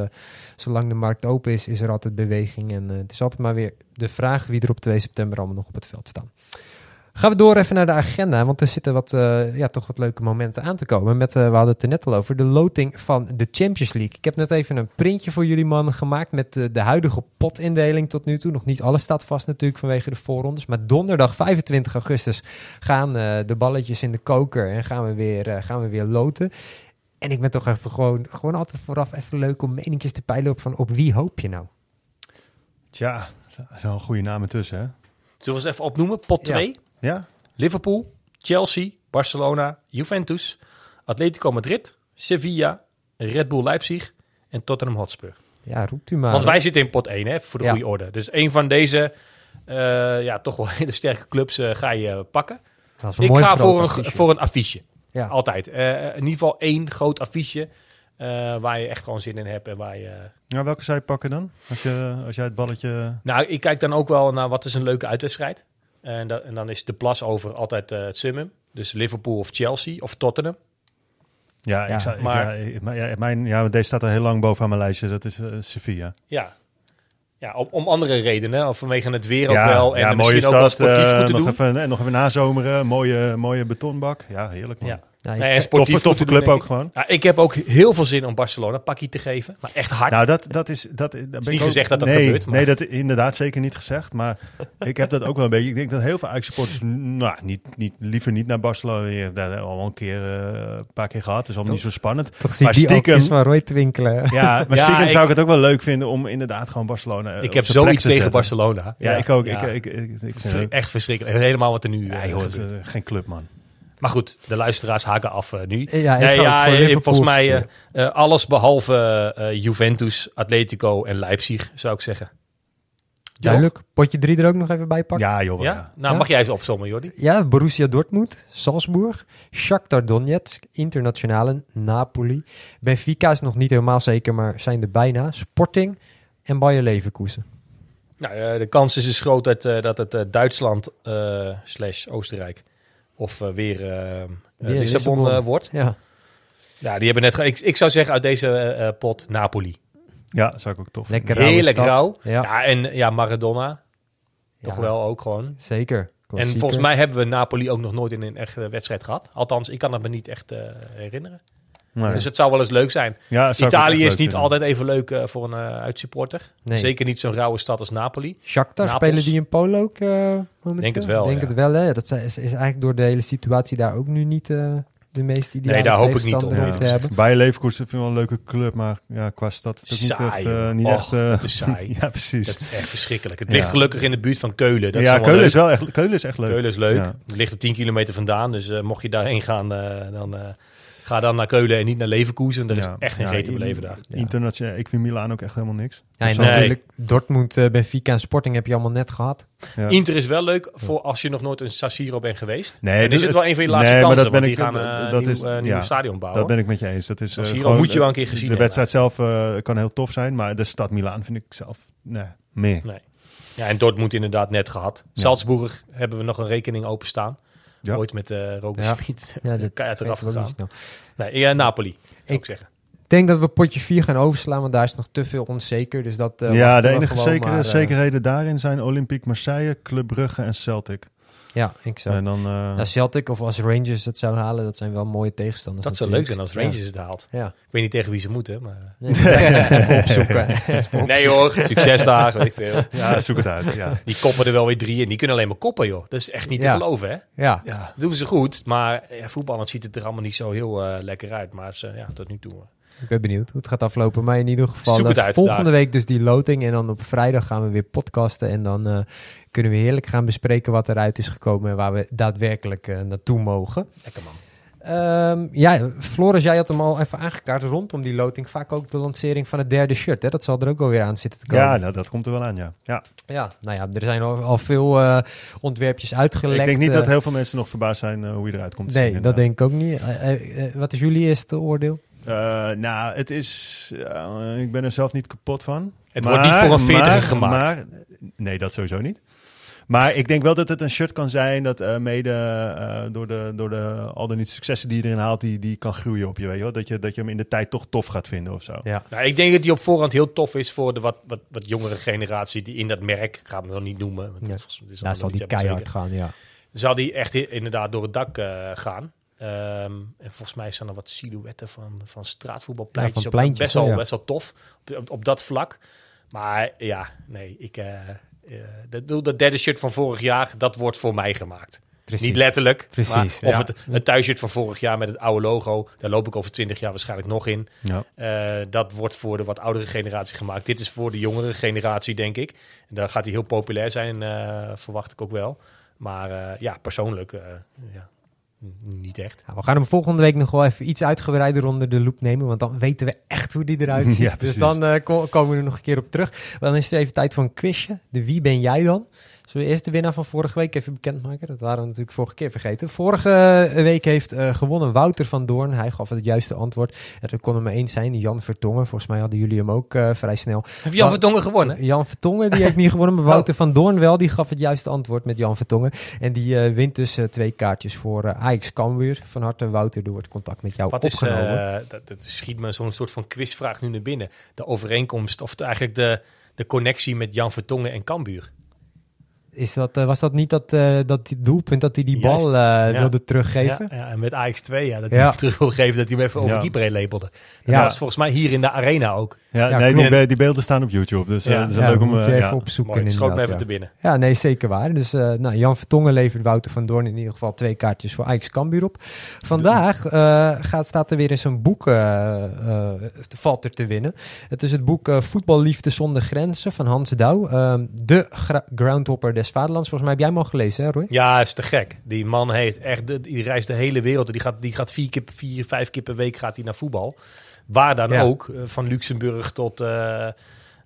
zolang de markt open is, is er altijd beweging. En het is altijd maar weer de vraag wie er op 2 september allemaal nog op het veld staan. Gaan we door even naar de agenda, want er zitten wat, eh, ja, toch wat leuke momenten aan te komen. Met, eh, we hadden het er net al over, de loting van de Champions League. Ik heb net even een printje voor jullie mannen gemaakt met eh, de huidige potindeling tot nu toe. Nog niet alles staat vast natuurlijk vanwege de voorrondes. Maar donderdag 25 augustus gaan eh, de balletjes in de koker en gaan we weer, eh, gaan we weer loten. En ik ben toch even gewoon, gewoon altijd vooraf even leuk om meningjes te peilen op van op wie hoop je nou? Tja, er zijn wel goede namen tussen, hè? Zullen we eens even opnoemen? Pot Ja. 2. Ja? Liverpool, Chelsea, Barcelona, Juventus, Atletico Madrid, Sevilla, Red Bull Leipzig en Tottenham Hotspur. Ja, roept u maar. Want wij zitten in pot 1, hè, voor de Ja. goede orde. Dus een van deze, eh, ja, toch wel hele sterke clubs eh, ga je eh, pakken. Dat is een Ik mooi ga voor een, affiche. voor een affiche. Ja. Altijd. Eh, in ieder geval één groot affiche eh, waar je echt gewoon zin in hebt. En waar je, Nou, welke zou je pakken dan? Als, je, als jij het balletje... Nou, ik kijk dan ook wel naar wat is een leuke uitwedstrijd. En, dat, en dan is de plas over altijd eh, het summum. Dus Liverpool of Chelsea of Tottenham. Ja, Ja, ik zou, maar- ja, ik- maar ja, mijn, ja, deze staat er heel lang bovenaan mijn lijstje. Dat is eh, Sevilla. Ja, ja om, om andere redenen. Of vanwege het weer ja, ook wel. En ja, misschien mooie ook wel stad. sportief goed te nog, doen. even, en nog even nazomeren. Mooie, mooie betonbak. Ja, heerlijk man. Nee, ik- en sportief Toffe, club ook ik. gewoon. Ja, ik heb ook heel veel zin om Barcelona een pakje te geven. Maar echt hard. Nou, dat, dat is... Dat, dat ben ik niet ook- gezegd dat dat nee, gebeurt, maar- Nee, dat inderdaad zeker niet gezegd. Maar ik heb dat ook wel een beetje... Ik denk dat heel veel Ajax-supporters... Nou, niet, niet, liever niet naar Barcelona. Je hebt dat al een keer, eh, een paar keer gehad. Het is allemaal niet zo spannend. Toch zie maar die stiekem... van Roy twinkelen. Ja, maar Ja, stiekem ik- zou ik het ook wel leuk vinden om inderdaad gewoon Barcelona eh, ik heb zoiets te tegen. Barcelona. Ja, ik ook. Ja. Ik, ik, ik, vind echt verschrikkelijk. Helemaal wat er nu Ja, joh, is eh, geen club, man. Maar goed, de luisteraars haken af eh, nu. Ja, ik Nee, ja, voor eh, volgens mij eh, alles behalve eh, Juventus, Atletico en Leipzig, zou ik zeggen. Duidelijk. Potje 3 er ook nog even bij pakken. Ja, joh. Ja? Ja. Nou, Ja? mag jij eens opzommen, Jordi? Ja, Borussia Dortmund, Salzburg, Shakhtar Donetsk, Internationale, Napoli. Benfica is nog niet helemaal zeker, maar zijn er bijna. Sporting en Bayer Leverkusen. Nou, de kans is dus groot dat, eh, dat het eh, Duitsland slash Oostenrijk of eh, weer, eh, eh, Weer Lissabon, Lissabon. wordt. Ja, Ja, die hebben net... ge- Ik, ik zou zeggen uit deze pot Napoli. ja, zou ik ook tof lekker vinden. Heerlijk rauw. Ja, Ja, en ja, Maradona. Toch Ja, wel ook gewoon. Zeker. En volgens mij hebben we Napoli ook nog nooit in een echte wedstrijd gehad. Althans, ik kan het me niet echt eh, herinneren. Nee. Dus het zou wel eens leuk zijn. Ja, Italië is niet vinden. altijd even leuk eh, voor een eh, uitsupporter. Nee. Zeker niet zo'n rauwe stad als Napoli. Shakhtar, Napels. spelen die in Polo ook eh, momenteel? Denk het wel, Denk ja. het wel, hè. Dat is, is eigenlijk door de hele situatie daar ook nu niet eh, de meest ideale Nee, daar hoop ik niet op, te hebben. Bayer Leverkusen vind ik wel een leuke club, maar ja, qua stad is het ook niet echt... joh. niet Och, echt het is saai. ja, precies. Dat is echt verschrikkelijk. Het Ja. ligt gelukkig in de buurt van Keulen. Dat is ja, Keulen is wel echt, Keulen is echt leuk. Keulen is leuk. Ja. Het ligt er 10 kilometer vandaan. Dus eh, mocht je daarheen gaan, eh, dan eh, ga dan naar Keulen en niet naar Leverkusen. Er is Ja. echt geen Ja, reet te in- beleven daar. Internationaal, ik vind Milaan ook echt helemaal niks. Ja, en natuurlijk Dortmund, eh, Benfica en Sporting heb je allemaal net gehad. Ja. Inter is wel leuk voor als je nog nooit een San Siro bent geweest. Nee, dan is het wel een van je laatste kansen. want die gaan dat- eh, dat nieuw, is- eh, nieuw ja, stadion bouwen. Dat ben ik met je eens. Dat is eh, Siro gewoon, moet je wel een keer gezien De wedstrijd zelf kan heel tof zijn, maar de stad Milaan vind ik zelf nee, meer. Nee. Ja, en Dortmund inderdaad net gehad. Ja. Salzburg hebben we nog een rekening openstaan. Ja. Ooit met uh, Roger Ja. Smit. Ja, dat Keihard eraf weet ik ook gegaan. niet snel. Nee, eh, Napoli, zou ik, Ik- zeggen. Ik denk dat we potje 4 gaan overslaan, want daar is nog te veel onzeker. Dus dat, eh, ja, de enige gewoon zekere, maar, eh, zekerheden daarin zijn Olympique Marseille, Club Brugge en Celtic. Ja, ik zou. En dan, eh, Ja, Celtic of als Rangers het zou halen, dat zijn wel mooie tegenstanders. Dat zou leuk zijn als Rangers het haalt. Ja. Ik weet niet tegen wie ze moeten, maar... Nee. Opzoeken. nee hoor, succes daar, weet ik veel. ja, zoek het uit. Ja. Die koppen er wel weer drie in. Die kunnen alleen maar koppen, joh. Dat is echt niet Ja. te geloven, hè? Ja. Ja. Dat doen ze goed, maar ja, voetballend ziet het er allemaal niet zo heel eh, lekker uit. Maar ze, ja, tot nu toe. Ik ben benieuwd hoe het gaat aflopen. Maar in ieder geval, eh, uit volgende daar. week dus die loting. En dan op vrijdag gaan we weer podcasten. En dan eh, kunnen we heerlijk gaan bespreken wat eruit is gekomen. En waar we daadwerkelijk eh, naartoe mogen. Lekker man. Ehm, ja, Floris, jij had hem al even aangekaart rondom die loting. Vaak ook de lancering van het derde shirt. Hè? Dat zal er ook wel weer aan zitten te komen. ja, nou, dat komt er wel aan, ja. ja. Ja, nou ja, er zijn al, al veel eh, ontwerpjes uitgelekt. Ik denk niet dat heel veel mensen nog verbaasd zijn hoe je eruit komt te Nee, zien, dat denk ik ook niet. Wat is jullie eerste oordeel? Eh, nou, het is... eh, ik ben er zelf niet kapot van. Het wordt niet voor een 40 maar- gemaakt. Maar, nee, dat sowieso niet. Maar ik denk wel dat het een shirt kan zijn dat eh, mede eh, door, de, door de, al de niet successen die je erin haalt, die, die kan groeien op je. Weet je wel? Dat, je, dat je hem in de tijd toch tof gaat vinden of zo. Ja. Nou, ik denk dat die op voorhand heel tof is voor de wat, wat, wat jongere generatie die in dat merk, ik ga hem nog niet noemen. Want Ja. dat is- dat is Daar zal die keihard zeker. gaan, ja. Zal die echt inderdaad door het dak eh, gaan. Ehm, en volgens mij staan er wat silhouetten van, van straatvoetbalpleintjes. Ja, van best, wel, ja. best wel tof op, op, op dat vlak. Maar ja, nee, ik, eh, dat, dat derde shirt van vorig jaar, dat wordt voor mij gemaakt. Precies. Niet letterlijk. Precies, maar- of ja. het, het thuisshirt van vorig jaar met het oude logo. Daar loop ik over twintig jaar waarschijnlijk nog in. Ja. Eh, dat wordt voor de wat oudere generatie gemaakt. Dit is voor de jongere generatie, denk ik. En daar gaat hij heel populair zijn, verwacht ik ook wel. Maar ja, persoonlijk ja, niet echt. Nou, we gaan hem volgende week nog wel even iets uitgebreider onder de loep nemen. Want dan weten we echt hoe die eruit ziet. Ja, dus dan eh, ko- komen we er nog een keer op terug. Dan is het even tijd voor een quizje. De wie ben jij dan? Zullen we eerst de winnaar van vorige week even bekendmaken? Dat waren we natuurlijk vorige keer vergeten. Vorige eh, week heeft eh, gewonnen Wouter van Doorn. Hij gaf het juiste antwoord. Het kon er maar eens zijn. Jan Vertongen. Volgens mij hadden jullie hem ook eh, vrij snel. Heb Jan Vertongen gewonnen? Jan Vertongen, die heeft niet gewonnen. Maar Wouter van Doorn wel. Die gaf het juiste antwoord met Jan Vertongen. En die wint dus twee kaartjes voor Ajax Cambuur. Van harte Wouter, er wordt contact met jou Wat is, opgenomen. eh, dat, dat schiet me zo'n soort van quizvraag nu naar binnen. De overeenkomst, of de- eigenlijk de, de connectie met Jan Vertongen en Cambuur. Is dat, eh, was dat niet dat, eh, dat doelpunt dat hij die Juist. bal eh, Ja. wilde teruggeven? Ja, ja, en met AX2, ja, dat Ja. hij hem terug wil geven, dat hij hem even over Ja. de keeper heen lepelde. En Ja. Dat is volgens mij hier in de arena ook. Ja, Ja, nee, die, be- die beelden staan op YouTube. Dus eh Ja. dat is leuk om... even opzoeken Mooi, schoot me even ja. te binnen. Ja, nee, zeker waar. Dus eh, nou, Jan Vertongen levert Wouter van Doorn in ieder geval twee kaartjes voor Ajax Cambuur op. Vandaag eh, gaat, staat er weer eens een boek, valt er te winnen. Het is het boek eh, Voetballiefde zonder grenzen van Hans Douw. Ehm, de groundhopper des des Vaderlands. Volgens mij heb jij hem al gelezen, hè Roy? Ja, is te gek. Die man heeft echt, die reist de hele wereld. Die gaat, die gaat vier, keer, vier, vijf keer per week gaat hij naar voetbal. Waar dan Ja. ook, eh, van Luxemburg tot eh,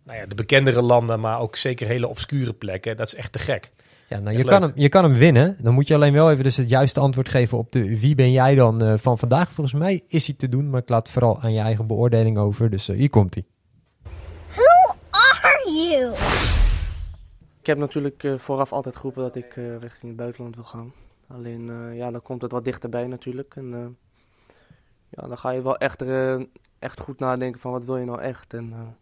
nou ja, de bekendere landen, maar ook zeker hele obscure plekken. Dat is echt te gek. Ja, nou, je, leuk. kan hem, je kan hem winnen. Dan moet je alleen wel even dus het juiste antwoord geven op de wie ben jij dan eh, van vandaag. Volgens mij is hij te doen, maar ik laat vooral aan je eigen beoordeling over. Dus hier komt hij. Who are you? Ik heb natuurlijk eh, vooraf altijd geroepen dat ik eh, richting het buitenland wil gaan. Alleen, eh, ja, dan komt het wat dichterbij natuurlijk. En ja, dan ga je wel echt, echt goed nadenken van wat wil je nou echt. En,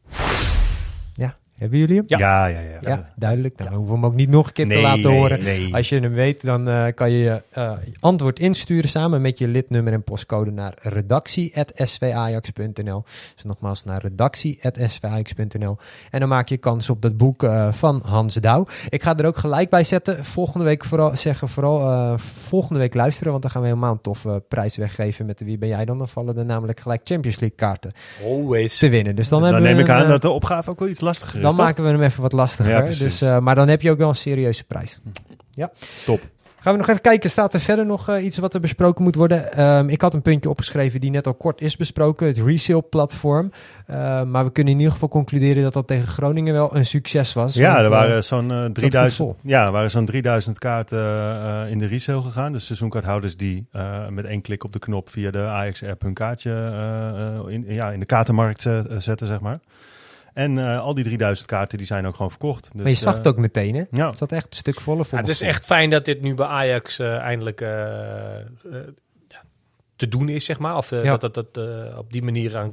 hebben jullie hem? Ja, ja, ja. ja. Ja, duidelijk. Dan hoeven we hem ook niet nog een keer te laten nee, horen. nee. Als je hem weet, dan eh, kan je je eh, antwoord insturen samen met je lidnummer en postcode naar redactie.svajax.nl. Dus nogmaals naar redactie.svajax.nl. En dan maak je kans op dat boek eh, van Hans Douw. Ik ga er ook gelijk bij zetten. Volgende week vooral zeggen, vooral eh, volgende week luisteren, want dan gaan we helemaal een toffe prijs weggeven met de Wie ben jij dan? Dan vallen er namelijk gelijk Champions League kaarten Always. te winnen. Dus dan, Dan, neem ik een, aan dat de opgave ook wel iets lastiger is. Dan maken we hem even wat lastiger. Ja, dus, eh, maar dan heb je ook wel een serieuze prijs. Ja. Top. Gaan we nog even kijken, staat er verder nog eh, iets wat er besproken moet worden? Ehm, ik had een puntje opgeschreven die net al kort is besproken, het resale platform. Eh, maar we kunnen in ieder geval concluderen dat dat tegen Groningen wel een succes was. Ja, want, er eh, waren zo'n eh, goed 3000, vol. ja, waren zo'n 3000 kaarten eh, in de resale gegaan. Dus seizoenkaarthouders die eh, met één klik op de knop via de Ajax-app hun kaartje eh, eh, in, ja, in de kaartenmarkt eh, zetten, zeg maar. En eh, al die 3000 kaarten die zijn ook gewoon verkocht. Dus, maar je zag het eh, ook meteen, hè? Ja. Het zat echt een stuk voller voor Ja, het is echt fijn dat dit nu bij Ajax eh, eindelijk ja, te doen is, zeg maar. Of Ja. dat dat, dat eh, op die manier aan,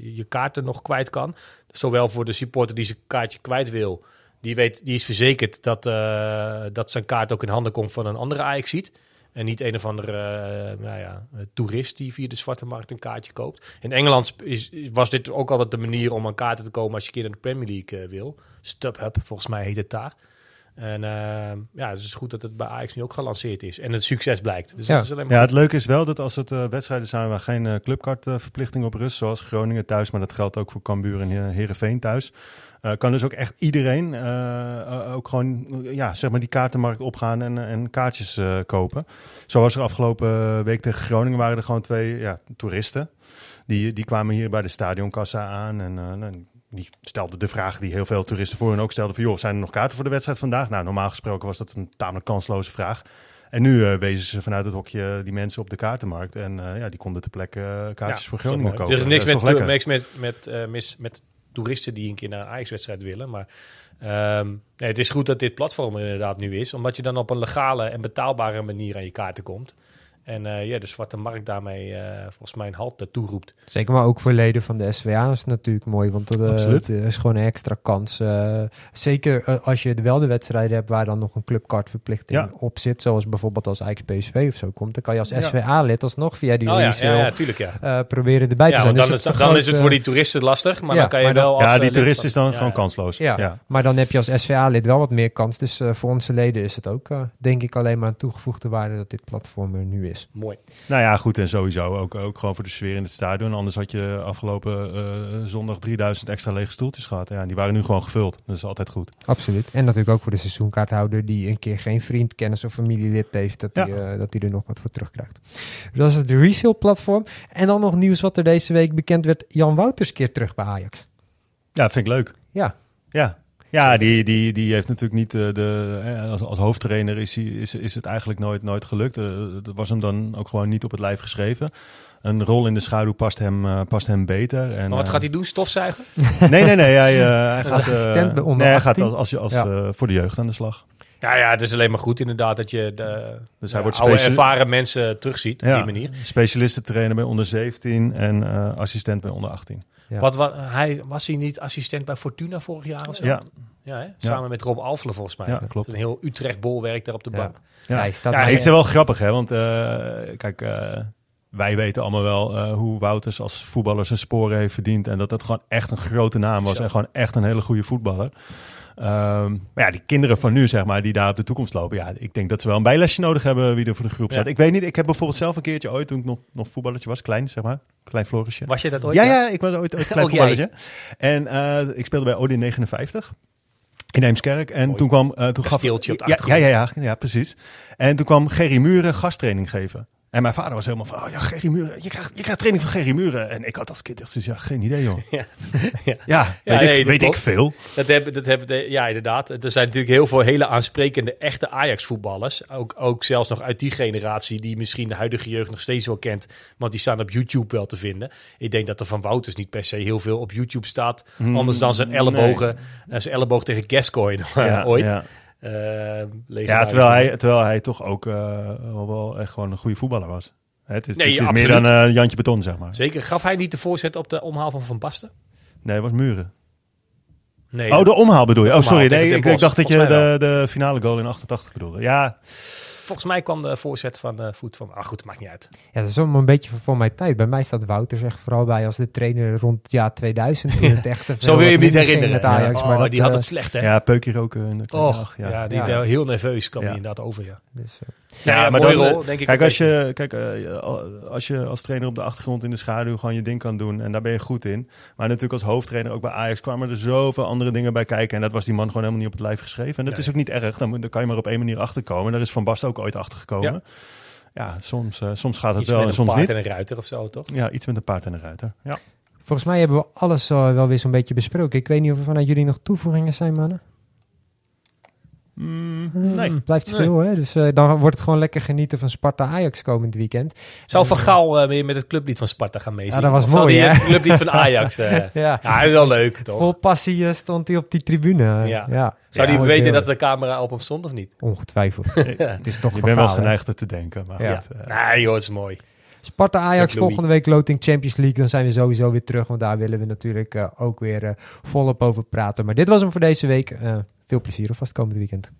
je kaarten nog kwijt kan. Zowel voor de supporter die zijn kaartje kwijt wil. Die, weet, die is verzekerd dat, eh, dat zijn kaart ook in handen komt van een andere ajax ziet. En niet een of andere eh, nou ja, toerist die via de zwarte markt een kaartje koopt. In Engeland is, is- was dit ook altijd de manier om aan kaarten te komen als je een keer naar de Premier League eh, wil. StubHub, volgens mij heet het daar. En eh, ja, het is goed dat het bij Ajax nu ook gelanceerd is. En het succes blijkt. Dus Ja. dat is alleen maar Ja, het leuke is wel dat als het wedstrijden zijn waar geen clubkartverplichting op rust, zoals Groningen thuis, maar dat geldt ook voor Cambuur en Heerenveen thuis, eh, kan dus ook echt iedereen eh, eh, ook gewoon ja, zeg maar die kaartenmarkt opgaan en, en kaartjes eh, kopen. Zo was er afgelopen week tegen Groningen waren er gewoon twee ja, toeristen. Die, die kwamen hier bij de stadionkassa aan en eh, nou, die stelden de vraag die heel veel toeristen voor hen ook stelden van joh, zijn er nog kaarten voor de wedstrijd vandaag? Nou, normaal gesproken was dat een tamelijk kansloze vraag. En nu eh, wezen ze vanuit het hokje die mensen op de kaartenmarkt. En eh, ja, die konden ter plekke kaartjes Ja, voor Groningen kopen. Er is niks, met, niks met, met, eh, mis met toeristen die een keer naar een Ajax-wedstrijd willen. Maar ehm, nee, het is goed dat dit platform er inderdaad nu is. Omdat je dan op een legale en betaalbare manier aan je kaarten komt. En eh, ja, de zwarte markt daarmee eh, volgens mij een halt toeroept. Zeker, maar ook voor leden van de SWA is het natuurlijk mooi, want eh, Absoluut. het is gewoon een extra kans. eh, zeker eh, als je wel de wedstrijden hebt waar dan nog een clubcardverplichting Ja. op zit, zoals bijvoorbeeld als Ajax PSV of zo komt, dan kan je als. SWA-lid alsnog via die Oh ja, resale, ja, ja, tuurlijk ja. eh, proberen erbij te zijn. dan, Dus is, het dan is het voor eh, die toeristen lastig, maar ja, dan kan je maar dan- wel als... Ja, eh, die toerist van- is dan ja, gewoon ja. kansloos. Ja, Ja. maar dan heb je als SVA-lid wel wat meer kans. Dus eh, voor onze leden is het ook, eh, denk ik, alleen maar een toegevoegde waarde dat dit platform er nu is. Mooi. Nou ja, goed. En sowieso ook, ook gewoon voor de sfeer in het stadion. Anders had je afgelopen eh, zondag 3000 extra lege stoeltjes gehad. Ja, die waren nu gewoon gevuld. Dat is altijd goed. Absoluut. En natuurlijk ook voor de seizoenkaarthouder die een keer geen vriend, kennis of familielid heeft, dat Ja. hij eh, dat hij er nog wat voor terugkrijgt. Dus dat is het resale platform. En dan nog nieuws wat er deze week bekend werd. Jan Wouters keer terug bij Ajax. Ja, vind ik leuk. Ja, Ja. Ja, die, die, die heeft natuurlijk niet eh, de. eh, Als, als hoofdtrainer is, hij, is, is het eigenlijk nooit, nooit gelukt. Eh, Dat was hem dan ook gewoon niet op het lijf geschreven. Een rol in de schaduw past hem, eh, past hem beter. En, Maar wat eh, gaat hij doen? Stofzuigen? Nee, nee, nee. Hij, eh, hij gaat, eh, assistent bij onder nee, hij gaat 18. als, als, je- als, Ja. eh, voor de jeugd aan de slag. Ja, ja, het is alleen maar goed inderdaad dat je de, Dus hij ja, wordt oude ervaren mensen terugziet op die manier. Specialisten trainen bij onder 17 en eh, assistent bij onder 18. Ja. Wat, wat, hij, was hij niet assistent bij Fortuna vorig jaar of zo? Ja. Ja, hè? samen met Rob Alfle volgens mij. Ja, klopt. Een heel Utrecht bolwerk daar op de Ja. bank. Ja. hij staat Ja, bij- Het is wel grappig, hè? Want eh, kijk, eh, wij weten allemaal wel eh, hoe Wouters als voetballer zijn sporen heeft verdiend. En dat dat gewoon echt een grote naam was. Zo. En gewoon echt een hele goede voetballer. Ehm, maar ja, die kinderen van nu, zeg maar, die daar op de toekomst lopen. Ja, ik denk dat ze wel een bijlesje nodig hebben wie er voor de groep Ja. staat. Ik weet niet, ik heb bijvoorbeeld zelf een keertje ooit, toen ik nog, nog voetballertje was, klein, zeg maar. Klein Florisje. Was je dat ooit? Ja, ja, ik was ooit, ooit een klein voetballertje. En eh, ik speelde bij Odin 59. In Eemskerk. En toen kwam... eh, toen gaf, Kasteeltje op de ja, ja, ja, ja, precies. En toen kwam Gerry Muren gasttraining geven. En mijn vader was helemaal van, oh ja, Gerry Muren, je krijgt, je krijgt training van Gerry Muren. En ik had als kind echt zoiets, ja, geen idee joh. Ja, Ja, weet, ik, nee, weet ik veel. Dat hebben, dat hebben, ja, inderdaad. Er zijn natuurlijk heel veel hele aansprekende echte Ajax-voetballers. Ook, ook zelfs nog uit die generatie die misschien de huidige jeugd nog steeds wel kent. Want die staan op YouTube wel te vinden. Ik denk dat er van Wouters niet per se heel veel op YouTube staat. Mm, anders dan zijn ellebogen, eh, zijn elleboog tegen Gascoigne Ja, ooit. Ja. Eh, Ja, terwijl hij, terwijl hij toch ook eh, wel, echt gewoon een goede voetballer was. Het is, Nee, het is meer dan eh, Jantje Beton, zeg maar. Zeker. Gaf hij niet de voorzet op de omhaal van Van Basten? Nee, het was Muren. Nee, oh, de omhaal bedoel je? Oh, sorry. Nee, ik, dacht dat je de, de finale goal in 88 bedoelde. Ja, Volgens mij kwam de voorzet van de voet van... Ah goed, maakt niet uit. Ja, dat is allemaal een beetje voor mijn tijd. Bij mij staat Wouter echt vooral bij als de trainer rond het jaar 2000. Toen het echt Zo wil je hem niet herinneren. Met Ajax, Ja. maar Oh, dat, die had eh, het slecht, hè? ja Peukje in de kleine Och, dag, ja, die Ja. daar heel nerveus kwam Ja. hij inderdaad over, ja. Dus, eh, Ja, ja, maar mooie dan, rol, eh, denk ik Kijk, als je, kijk eh, als je als trainer op de achtergrond in de schaduw gewoon je ding kan doen en daar ben je goed in. Maar natuurlijk als hoofdtrainer ook bij Ajax kwamen er zoveel andere dingen bij kijken. En dat was die man gewoon helemaal niet op het lijf geschreven. En dat is ook niet erg. Dan, dan kan je maar op één manier achterkomen. Daar is Van Basten ook ooit achter gekomen. Ja, soms, eh, soms gaat het Iets wel met en een soms paard niet. en een ruiter of zo, toch? Ja, iets met een paard en een ruiter. Ja. volgens mij hebben we alles wel weer zo'n beetje besproken. Ik weet niet of er vanuit jullie nog toevoegingen zijn, mannen. Mm, Hmm, nee. Blijft stil, hè? Dus eh, dan wordt het gewoon lekker genieten van Sparta-Ajax komend weekend. Zou Van Gaal eh, weer met het clublied van Sparta gaan meezingen? Ja, dat was Of mooi, hè? het clublied van Ajax... eh, Ja. ja, wel leuk, toch? Vol passie eh, stond hij op die tribune. Ja. ja. Zou Ja, die weten dat de camera op hem stond of niet? Ongetwijfeld. het is toch Je Van bent wel geneigd het te denken. Maar Ja. goed, eh, Nee joh, het is mooi. Sparta-Ajax Met Louis. volgende week loting Champions League. Dan zijn we sowieso weer terug, want daar willen we natuurlijk eh, ook weer eh, volop over praten. Maar dit was hem voor deze week. Eh, veel plezier alvast komend weekend.